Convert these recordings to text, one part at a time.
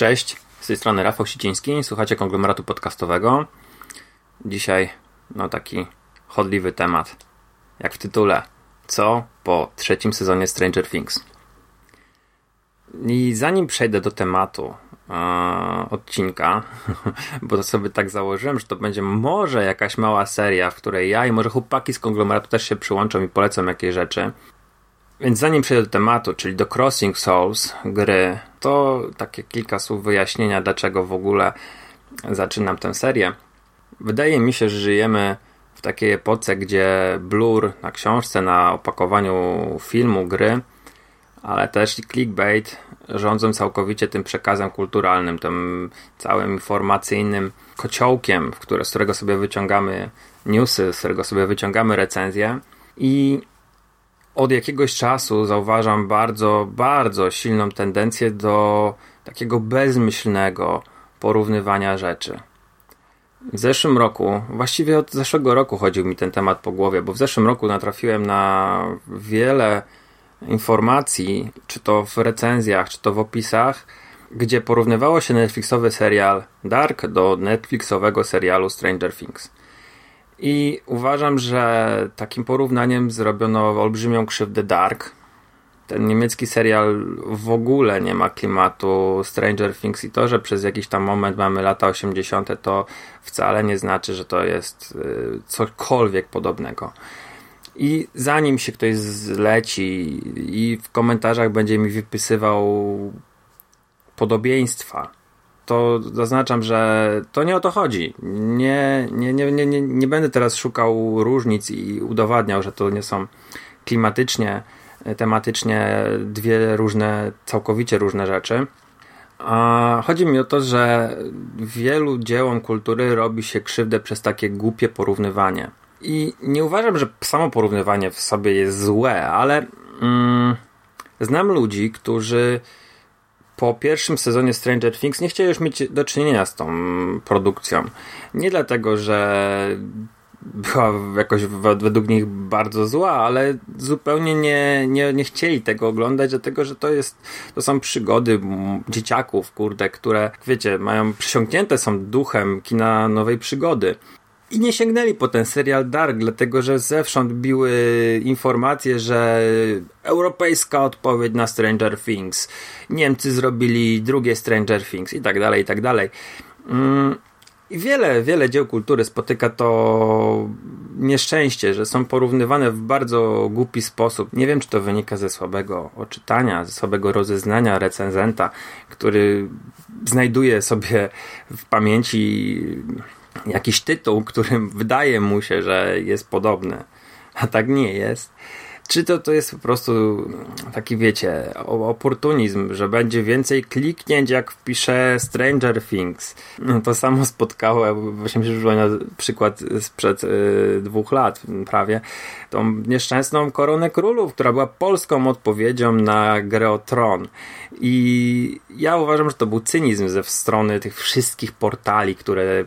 Cześć, z tej strony Rafał Siciński, słuchacie konglomeratu podcastowego. Dzisiaj no taki chodliwy temat, jak w tytule. Co po trzecim sezonie Stranger Things? I zanim przejdę do tematu e, odcinka, bo to sobie tak założyłem, że to będzie może jakaś mała seria, w której ja i może chłopaki z konglomeratu też się przyłączą i polecą jakieś rzeczy. Więc zanim przejdę do tematu, czyli do Crossing Souls gry, to takie kilka słów wyjaśnienia, dlaczego w ogóle zaczynam tę serię. Wydaje mi się, że żyjemy w takiej epoce, gdzie blur na książce, na opakowaniu filmu, gry, ale też i clickbait rządzą całkowicie tym przekazem kulturalnym, tym całym informacyjnym kociołkiem, które, z którego sobie wyciągamy newsy, z którego sobie wyciągamy recenzje. I od jakiegoś czasu zauważam bardzo, bardzo silną tendencję do takiego bezmyślnego porównywania rzeczy. W zeszłym roku, właściwie od zeszłego roku chodził mi ten temat po głowie, bo w zeszłym roku natrafiłem na wiele informacji, czy to w recenzjach, czy to w opisach, gdzie porównywało się Netflixowy serial Dark do Netflixowego serialu Stranger Things. I uważam, że takim porównaniem zrobiono olbrzymią krzywdę Dark. Ten niemiecki serial w ogóle nie ma klimatu Stranger Things i to, że przez jakiś tam moment mamy lata 80., to wcale nie znaczy, że to jest y, cokolwiek podobnego. I zanim się ktoś zleci i w komentarzach będzie mi wypisywał podobieństwa, to zaznaczam, że to nie o to chodzi. Nie, nie, nie, nie, nie, nie będę teraz szukał różnic i udowadniał, że to nie są klimatycznie, tematycznie dwie różne, całkowicie różne rzeczy. A chodzi mi o to, że wielu dziełom kultury robi się krzywdę przez takie głupie porównywanie. I nie uważam, że samo porównywanie w sobie jest złe, ale mm, znam ludzi, którzy po pierwszym sezonie Stranger Things nie chcieli już mieć do czynienia z tą produkcją. Nie dlatego, że była jakoś według nich bardzo zła, ale zupełnie nie, nie, nie chcieli tego oglądać, dlatego że to jest, to są przygody dzieciaków, kurde, które, wiecie, mają przysiągnięte są duchem kina nowej przygody. I nie sięgnęli po ten serial Dark, dlatego że zewsząd biły informacje, że europejska odpowiedź na Stranger Things, Niemcy zrobili drugie Stranger Things i tak dalej, i tak dalej. Mm, I wiele, wiele dzieł kultury spotyka to nieszczęście, że są porównywane w bardzo głupi sposób. Nie wiem, czy to wynika ze słabego oczytania, ze słabego rozeznania recenzenta, który znajduje sobie w pamięci jakiś tytuł, którym wydaje mu się, że jest podobny, a tak nie jest. Czy to, to jest po prostu taki, wiecie, oportunizm, że będzie więcej kliknięć, jak wpiszę Stranger Things. No, to samo spotkało, właśnie się rzuciło na przykład sprzed y, dwóch lat prawie, tą nieszczęsną Koronę Królów, która była polską odpowiedzią na grę o Tron. I ja uważam, że to był cynizm ze strony tych wszystkich portali, które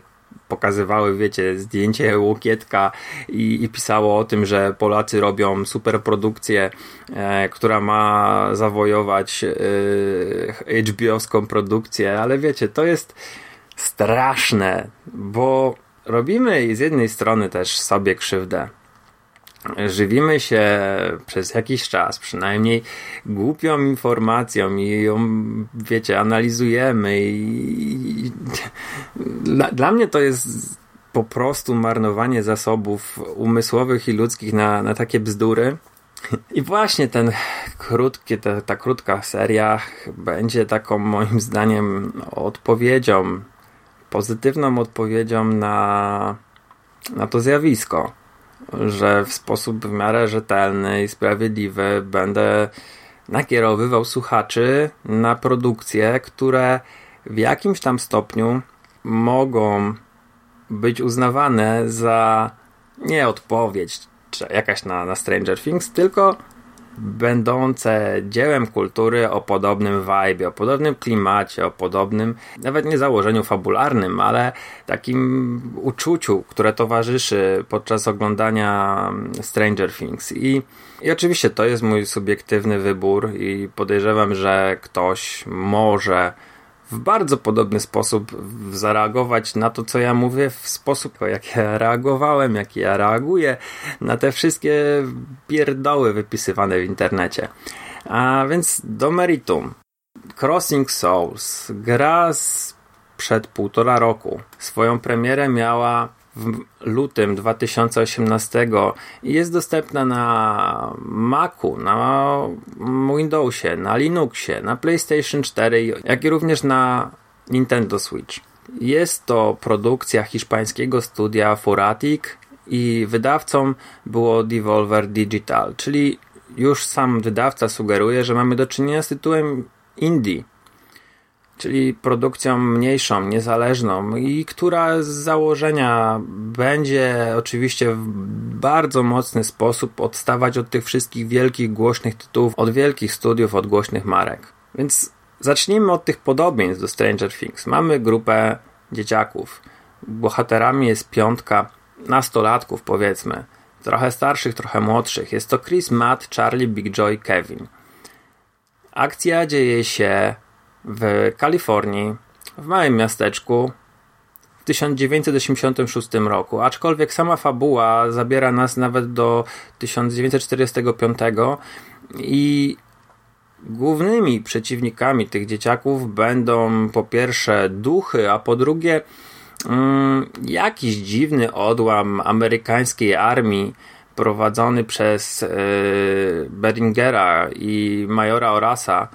pokazywały, wiecie, zdjęcie Łokietka i, i pisało o tym, że Polacy robią superprodukcję, e, która ma zawojować e, HBO-ską produkcję, ale wiecie, to jest straszne, bo robimy z jednej strony też sobie krzywdę, żywimy się przez jakiś czas, przynajmniej głupią informacją i ją, wiecie, analizujemy i, dla, dla mnie to jest po prostu marnowanie zasobów umysłowych i ludzkich na, na takie bzdury. I właśnie ten krótki, ta, ta krótka seria będzie taką moim zdaniem odpowiedzią pozytywną odpowiedzią na, na to zjawisko, że w sposób w miarę rzetelny i sprawiedliwy będę nakierowywał słuchaczy na produkcje, które w jakimś tam stopniu mogą być uznawane za nie odpowiedź jakaś na, na Stranger Things, tylko będące dziełem kultury o podobnym vibe, o podobnym klimacie, o podobnym, nawet nie założeniu fabularnym, ale takim uczuciu, które towarzyszy podczas oglądania Stranger Things. I, i oczywiście to jest mój subiektywny wybór i podejrzewam, że ktoś może w bardzo podobny sposób zareagować na to, co ja mówię, w sposób, jak ja reagowałem, jak ja reaguję na te wszystkie pierdoły wypisywane w internecie. A więc do meritum. Crossing Souls, gra z przed półtora roku. Swoją premierę miała w lutym 2018 i jest dostępna na Macu, na Windowsie, na Linuxie, na PlayStation 4, jak i również na Nintendo Switch. Jest to produkcja hiszpańskiego studia Furatic i wydawcą było Devolver Digital, czyli już sam wydawca sugeruje, że mamy do czynienia z tytułem indie czyli produkcją mniejszą, niezależną i która z założenia będzie oczywiście w bardzo mocny sposób odstawać od tych wszystkich wielkich, głośnych tytułów, od wielkich studiów, od głośnych marek. Więc zacznijmy od tych podobieństw do Stranger Things. Mamy grupę dzieciaków. Bohaterami jest piątka nastolatków, powiedzmy. Trochę starszych, trochę młodszych. Jest to Chris, Matt, Charlie, Big Joy, Kevin. Akcja dzieje się w Kalifornii, w małym miasteczku w 1986 roku, aczkolwiek sama fabuła zabiera nas nawet do 1945 i głównymi przeciwnikami tych dzieciaków będą po pierwsze duchy, a po drugie mm, jakiś dziwny odłam amerykańskiej armii prowadzony przez yy, Beringera i majora Orasa,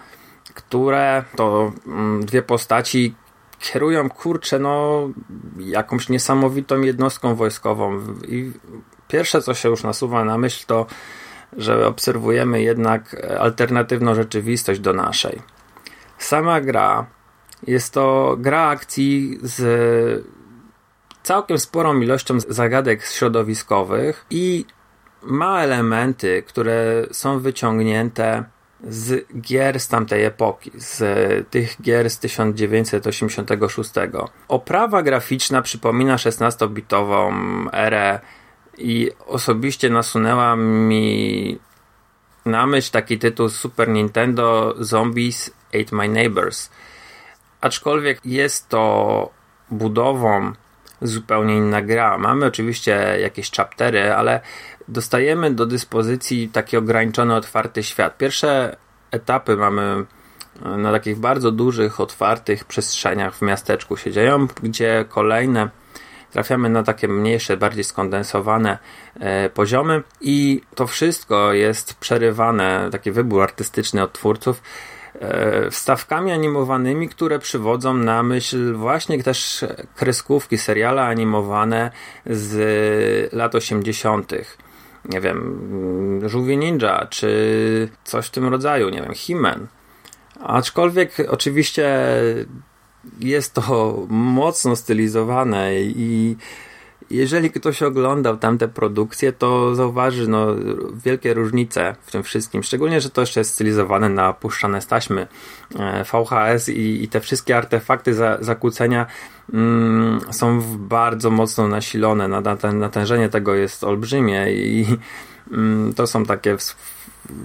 które to mm, dwie postaci kierują, kurczę, no jakąś niesamowitą jednostką wojskową. I pierwsze, co się już nasuwa na myśl, to że obserwujemy jednak alternatywną rzeczywistość do naszej. Sama gra jest to gra akcji z całkiem sporą ilością zagadek środowiskowych i ma elementy, które są wyciągnięte z gier z tamtej epoki, z tych gier z 1986. Oprawa graficzna przypomina 16-bitową erę i osobiście nasunęła mi na myśl taki tytuł Super Nintendo Zombies Ate My Neighbors. Aczkolwiek jest to budową zupełnie inna gra. Mamy oczywiście jakieś chaptery, ale dostajemy do dyspozycji taki ograniczony, otwarty świat. Pierwsze etapy mamy e, na takich bardzo dużych, otwartych przestrzeniach w miasteczku się dzieją, gdzie kolejne trafiamy na takie mniejsze, bardziej skondensowane e, poziomy i to wszystko jest przerywane, taki wybór artystyczny od twórców, wstawkami animowanymi, które przywodzą na myśl właśnie też kreskówki, seriale animowane z lat 80 nie wiem, Żółwie Ninja, czy coś w tym rodzaju, nie wiem, He-Man. Aczkolwiek oczywiście jest to mocno stylizowane i jeżeli ktoś oglądał tamte produkcje, to zauważy no, wielkie różnice w tym wszystkim. Szczególnie, że to jeszcze jest stylizowane na puszczane staśmy e, VHS i, i te wszystkie artefakty za, zakłócenia mm, są bardzo mocno nasilone. Natężenie tego jest olbrzymie i mm, to są takie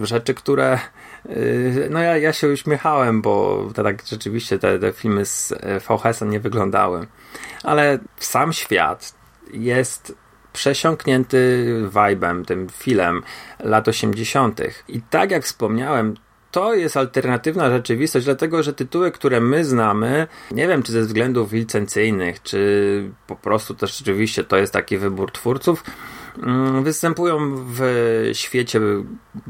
rzeczy, które y, no ja, ja się uśmiechałem, bo tak rzeczywiście te, te filmy z e, VHS-a nie wyglądały. Ale sam świat, jest przesiąknięty vibem, tym filmem lat 80. I tak jak wspomniałem, to jest alternatywna rzeczywistość, dlatego że tytuły, które my znamy, nie wiem czy ze względów licencyjnych, czy po prostu też rzeczywiście to jest taki wybór twórców, mm, występują w świecie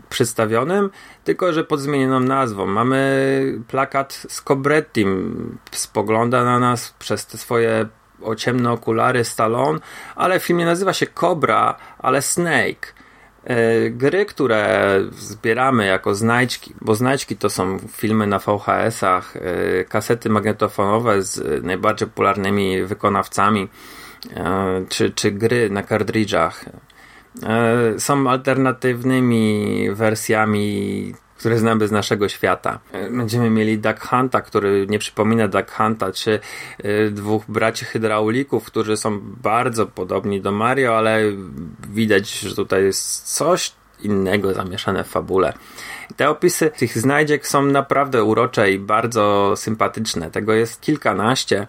przedstawionym, tylko że pod zmienioną nazwą. Mamy plakat z Cobrettim, spogląda na nas przez te swoje o ciemne okulary Stallone, ale film nie nazywa się Cobra, ale Snake. E, gry, które zbieramy jako znajdźki, bo znajdźki to są filmy na VHS-ach, e, kasety magnetofonowe z najbardziej popularnymi wykonawcami, e, czy, czy gry na kartridżach. Są alternatywnymi wersjami które znamy z naszego świata. Będziemy mieli Duck Hunta, który nie przypomina Duck Hunta, czy y, dwóch braci hydraulików, którzy są bardzo podobni do Mario, ale widać, że tutaj jest coś innego zamieszane w fabule. Te opisy tych znajdziek są naprawdę urocze i bardzo sympatyczne. Tego jest kilkanaście,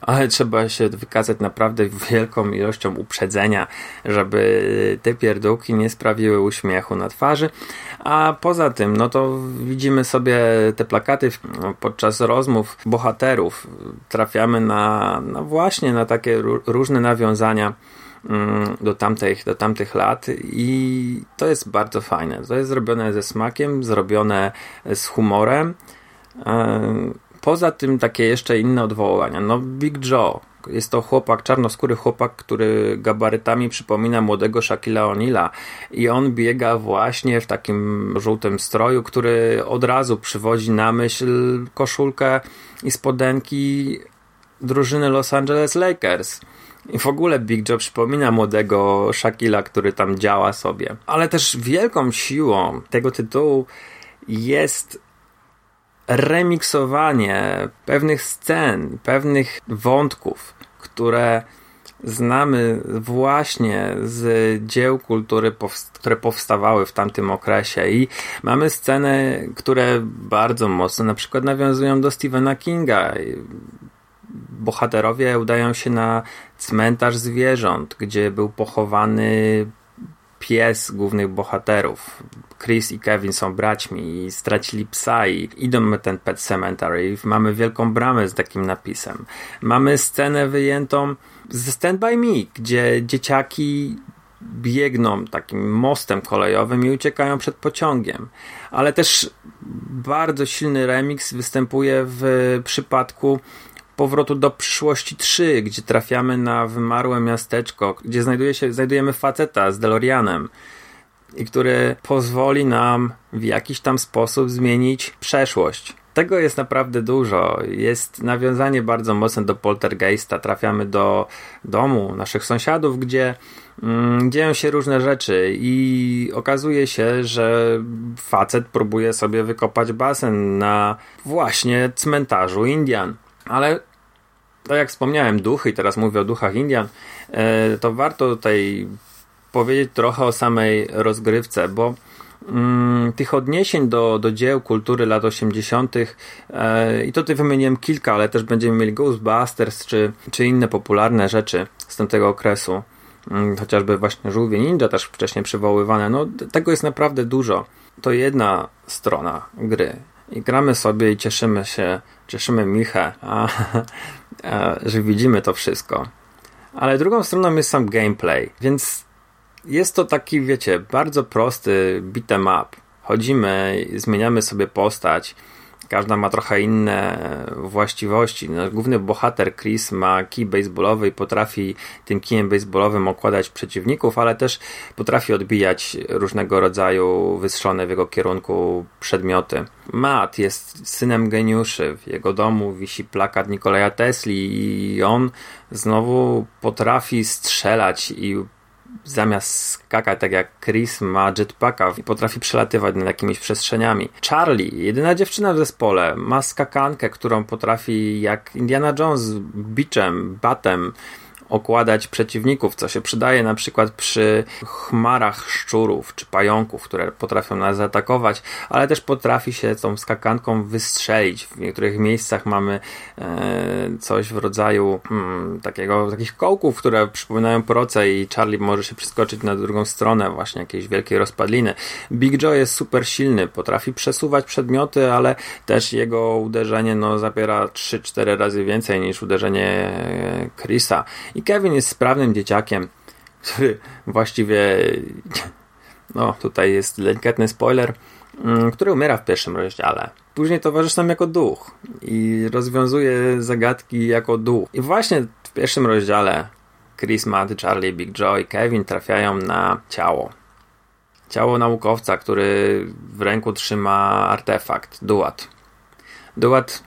ale trzeba się wykazać naprawdę wielką ilością uprzedzenia, żeby te pierdółki nie sprawiły uśmiechu na twarzy. A poza tym, no to widzimy sobie te plakaty no, podczas rozmów bohaterów. Trafiamy na, no właśnie na takie różne nawiązania do tamtych, do tamtych lat i to jest bardzo fajne. To jest zrobione ze smakiem, zrobione z humorem. E, poza tym takie jeszcze inne odwołania. No Big Joe. Jest to chłopak, czarnoskóry chłopak, który gabarytami przypomina młodego Shaquilla O'Neala i on biega właśnie w takim żółtym stroju, który od razu przywodzi na myśl koszulkę i spodenki drużyny Los Angeles Lakers. I w ogóle Big Joe przypomina młodego Shakila, który tam działa sobie. Ale też wielką siłą tego tytułu jest remiksowanie pewnych scen, pewnych wątków, które znamy właśnie z dzieł kultury, które powstawały w tamtym okresie. I mamy sceny, które bardzo mocno na przykład nawiązują do Stephena Kinga bohaterowie udają się na cmentarz zwierząt, gdzie był pochowany pies głównych bohaterów. Chris i Kevin są braćmi i stracili psa i idą ten pet cemetery. Mamy wielką bramę z takim napisem. Mamy scenę wyjętą ze Stand By Me, gdzie dzieciaki biegną takim mostem kolejowym i uciekają przed pociągiem. Ale też bardzo silny remix występuje w przypadku powrotu do przyszłości 3, gdzie trafiamy na wymarłe miasteczko, gdzie znajduje się, znajdujemy faceta z DeLoreanem i który pozwoli nam w jakiś tam sposób zmienić przeszłość. Tego jest naprawdę dużo. Jest nawiązanie bardzo mocne do poltergeista. Trafiamy do domu naszych sąsiadów, gdzie mm, dzieją się różne rzeczy i okazuje się, że facet próbuje sobie wykopać basen na właśnie cmentarzu Indian. Ale tak jak wspomniałem, duchy, i teraz mówię o duchach Indian, e, to warto tutaj powiedzieć trochę o samej rozgrywce, bo mm, tych odniesień do, do dzieł kultury lat 80. E, i tutaj wymieniłem kilka, ale też będziemy mieli Ghostbusters czy, czy inne popularne rzeczy z tamtego okresu. Mm, chociażby właśnie żółwie ninja też wcześniej przywoływane. No, tego jest naprawdę dużo. To jedna strona gry i gramy sobie i cieszymy się, cieszymy Michę, a, a, że widzimy to wszystko. Ale drugą stroną jest sam gameplay, więc jest to taki, wiecie, bardzo prosty beat'em up. Chodzimy, zmieniamy sobie postać, Każda ma trochę inne właściwości. No, główny bohater Chris ma kij baseballowy i potrafi tym kijem baseballowym okładać przeciwników, ale też potrafi odbijać różnego rodzaju wystrzelone w jego kierunku przedmioty. Matt jest synem geniuszy. W jego domu wisi plakat Nikolaja Tesli i on znowu potrafi strzelać i zamiast skakać tak jak Chris ma jetpacka i potrafi przelatywać nad jakimiś przestrzeniami. Charlie, jedyna dziewczyna w zespole, ma skakankę, którą potrafi jak Indiana Jones biczem, batem okładać przeciwników, co się przydaje na przykład przy chmarach szczurów czy pająków, które potrafią nas zaatakować, ale też potrafi się tą skakanką wystrzelić. W niektórych miejscach mamy e, coś w rodzaju hmm, takiego, takich kołków, które przypominają proce i Charlie może się przeskoczyć na drugą stronę właśnie jakiejś wielkiej rozpadliny. Big Joe jest super silny, potrafi przesuwać przedmioty, ale też jego uderzenie no, zabiera 3-4 razy więcej niż uderzenie Chrisa. I Kevin jest sprawnym dzieciakiem, który właściwie, no tutaj jest delikatny spoiler, mm, który umiera w pierwszym rozdziale. Później towarzyszy nam jako duch i rozwiązuje zagadki jako duch. I właśnie w pierwszym rozdziale Chris, Matt, Charlie, Big Joe i Kevin trafiają na ciało. Ciało naukowca, który w ręku trzyma artefakt, duat. Duat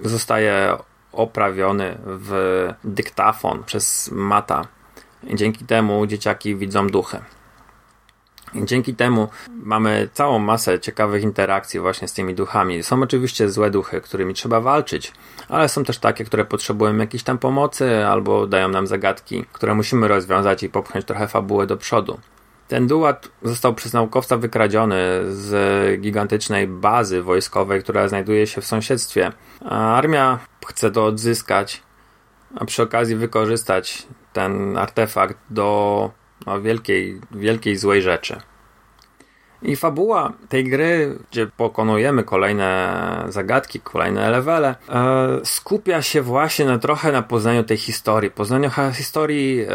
zostaje oprawiony w dyktafon przez Mata. Dzięki temu dzieciaki widzą duchy. Dzięki temu mamy całą masę ciekawych interakcji właśnie z tymi duchami. Są oczywiście złe duchy, którymi trzeba walczyć, ale są też takie, które potrzebują jakiejś tam pomocy albo dają nam zagadki, które musimy rozwiązać i popchnąć trochę fabułę do przodu. Ten duat został przez naukowca wykradziony z gigantycznej bazy wojskowej, która znajduje się w sąsiedztwie. A armia chce to odzyskać, a przy okazji wykorzystać ten artefakt do no, wielkiej, wielkiej złej rzeczy. I fabuła tej gry, gdzie pokonujemy kolejne zagadki, kolejne levele, e, skupia się właśnie na trochę na poznaniu tej historii, poznaniu historii e,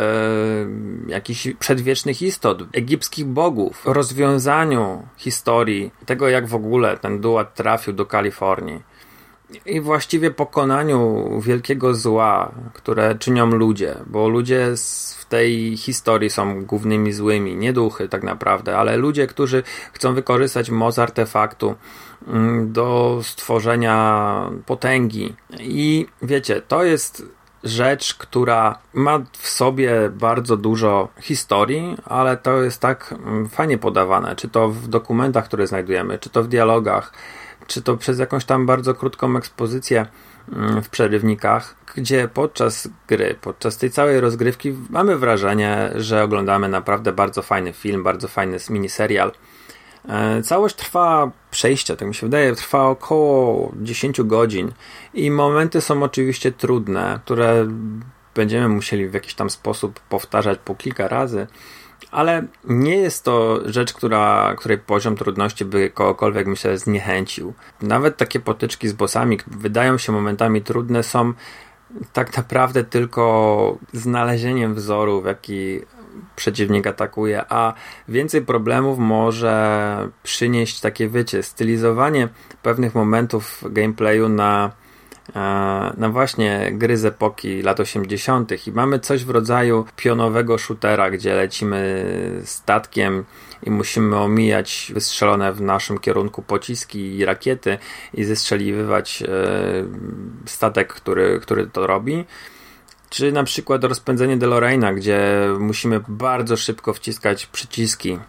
jakichś przedwiecznych istot, egipskich bogów, rozwiązaniu historii tego, jak w ogóle ten duat trafił do Kalifornii i właściwie pokonaniu wielkiego zła, które czynią ludzie, bo ludzie w tej historii są głównymi złymi, nie duchy tak naprawdę, ale ludzie, którzy chcą wykorzystać moc artefaktu mm, do stworzenia potęgi. I wiecie, to jest rzecz, która ma w sobie bardzo dużo historii, ale to jest tak mm, fajnie podawane, czy to w dokumentach, które znajdujemy, czy to w dialogach czy to przez jakąś tam bardzo krótką ekspozycję mm, w przerywnikach, gdzie podczas gry, podczas tej całej rozgrywki mamy wrażenie, że oglądamy naprawdę bardzo fajny film, bardzo fajny miniserial. E, całość trwa przejście, tak mi się wydaje, trwa około 10 godzin i momenty są oczywiście trudne, które będziemy musieli w jakiś tam sposób powtarzać po kilka razy, ale nie jest to rzecz, która, której poziom trudności by kogokolwiek, myślę, zniechęcił. Nawet takie potyczki z bossami wydają się momentami trudne, są tak naprawdę tylko znalezieniem wzoru, w jaki przeciwnik atakuje, a więcej problemów może przynieść takie, wiecie, stylizowanie pewnych momentów gameplayu na no właśnie gry z epoki lat 80. i mamy coś w rodzaju pionowego shootera, gdzie lecimy statkiem i musimy omijać wystrzelone w naszym kierunku pociski i rakiety i zestrzeliwywać e, statek, który, który to robi. Czy na przykład rozpędzenie DeLoreana, gdzie musimy bardzo szybko wciskać przyciski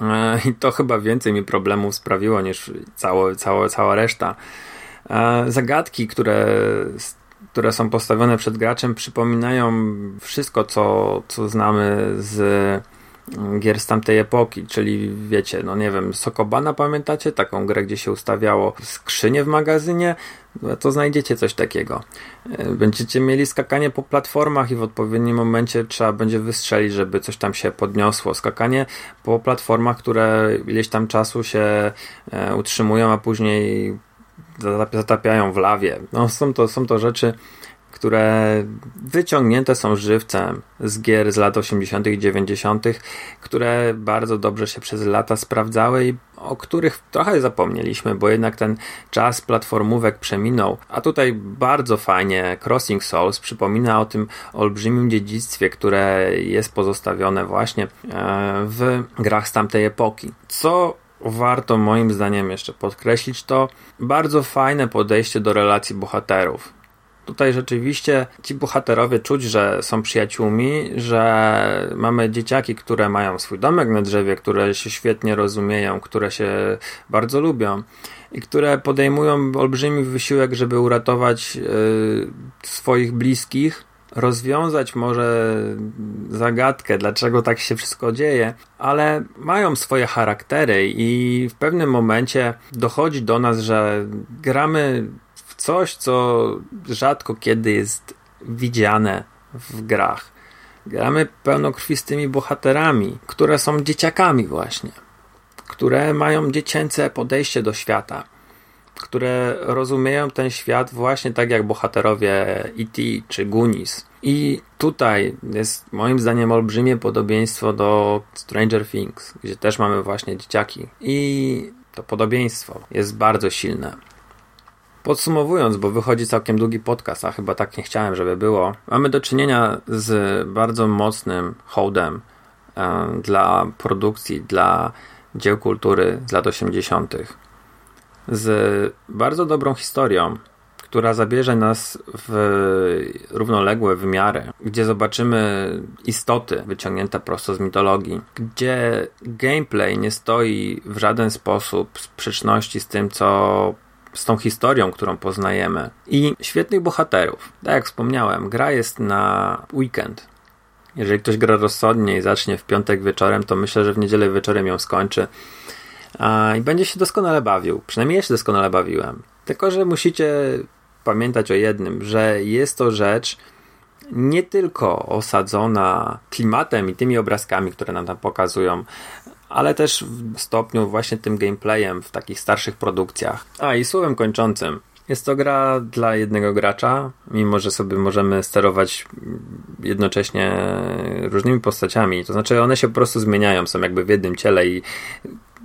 e, i to chyba więcej mi problemów sprawiło niż cała, cała, cała reszta. Zagadki, które, które są postawione przed graczem, przypominają wszystko, co, co znamy z mm, gier z tamtej epoki, czyli wiecie, no nie wiem, Sokobana pamiętacie? Taką grę, gdzie się ustawiało skrzynię w magazynie? No to znajdziecie coś takiego. E, będziecie mieli skakanie po platformach i w odpowiednim momencie trzeba będzie wystrzelić, żeby coś tam się podniosło. Skakanie po platformach, które ileś tam czasu się e, utrzymują, a później zatapiają w lawie. No, są, to, są to rzeczy, które wyciągnięte są żywcem z gier z lat 80., i 90., które bardzo dobrze się przez lata sprawdzały i o których trochę zapomnieliśmy, bo jednak ten czas platformówek przeminął. A tutaj bardzo fajnie Crossing Souls przypomina o tym olbrzymim dziedzictwie, które jest pozostawione właśnie e, w grach z tamtej epoki. Co warto moim zdaniem jeszcze podkreślić to bardzo fajne podejście do relacji bohaterów. Tutaj rzeczywiście ci bohaterowie czuć, że są przyjaciółmi, że mamy dzieciaki, które mają swój domek na drzewie, które się świetnie rozumieją, które się bardzo lubią i które podejmują olbrzymi wysiłek, żeby uratować yy, swoich bliskich rozwiązać może zagadkę, dlaczego tak się wszystko dzieje, ale mają swoje charaktery i w pewnym momencie dochodzi do nas, że gramy w coś, co rzadko kiedy jest widziane w grach. Gramy pełnokrwistymi bohaterami, które są dzieciakami właśnie, które mają dziecięce podejście do świata które rozumieją ten świat właśnie tak jak bohaterowie E.T. czy Goonies. I tutaj jest moim zdaniem olbrzymie podobieństwo do Stranger Things, gdzie też mamy właśnie dzieciaki. I to podobieństwo jest bardzo silne. Podsumowując, bo wychodzi całkiem długi podcast, a chyba tak nie chciałem, żeby było, mamy do czynienia z bardzo mocnym hołdem e, dla produkcji, dla dzieł kultury z lat 80., z bardzo dobrą historią, która zabierze nas w równoległe wymiary, gdzie zobaczymy istoty wyciągnięte prosto z mitologii, gdzie gameplay nie stoi w żaden sposób w sprzeczności z tym, co z tą historią, którą poznajemy. I świetnych bohaterów. Tak jak wspomniałem, gra jest na weekend. Jeżeli ktoś gra rozsądnie i zacznie w piątek wieczorem, to myślę, że w niedzielę wieczorem ją skończy. I będzie się doskonale bawił. Przynajmniej ja się doskonale bawiłem. Tylko, że musicie pamiętać o jednym, że jest to rzecz nie tylko osadzona klimatem i tymi obrazkami, które nam tam pokazują, ale też w stopniu właśnie tym gameplayem w takich starszych produkcjach. A i słowem kończącym. Jest to gra dla jednego gracza, mimo że sobie możemy sterować jednocześnie różnymi postaciami. To znaczy, one się po prostu zmieniają, są jakby w jednym ciele i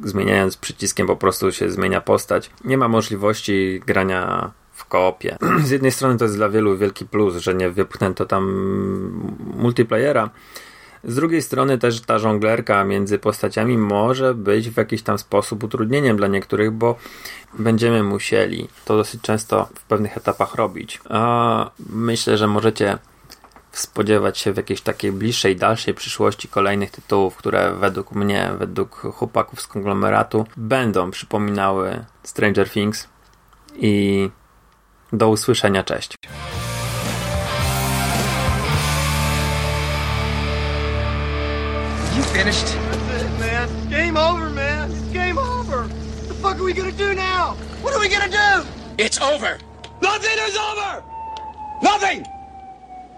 zmieniając przyciskiem po prostu się zmienia postać. Nie ma możliwości grania w koopie. Z jednej strony to jest dla wielu wielki plus, że nie wypchnęto tam multiplayera. Z drugiej strony też ta żonglerka między postaciami może być w jakiś tam sposób utrudnieniem dla niektórych, bo będziemy musieli to dosyć często w pewnych etapach robić. A myślę, że możecie spodziewać się w jakiejś takiej bliższej, dalszej przyszłości kolejnych tytułów, które według mnie, według chłopaków z konglomeratu będą przypominały Stranger Things i do usłyszenia, cześć. You finished? That's it, man. Game over, man. It's game over. What the fuck are we gonna do now? What are we gonna do? It's over! Nothing is over! Nothing!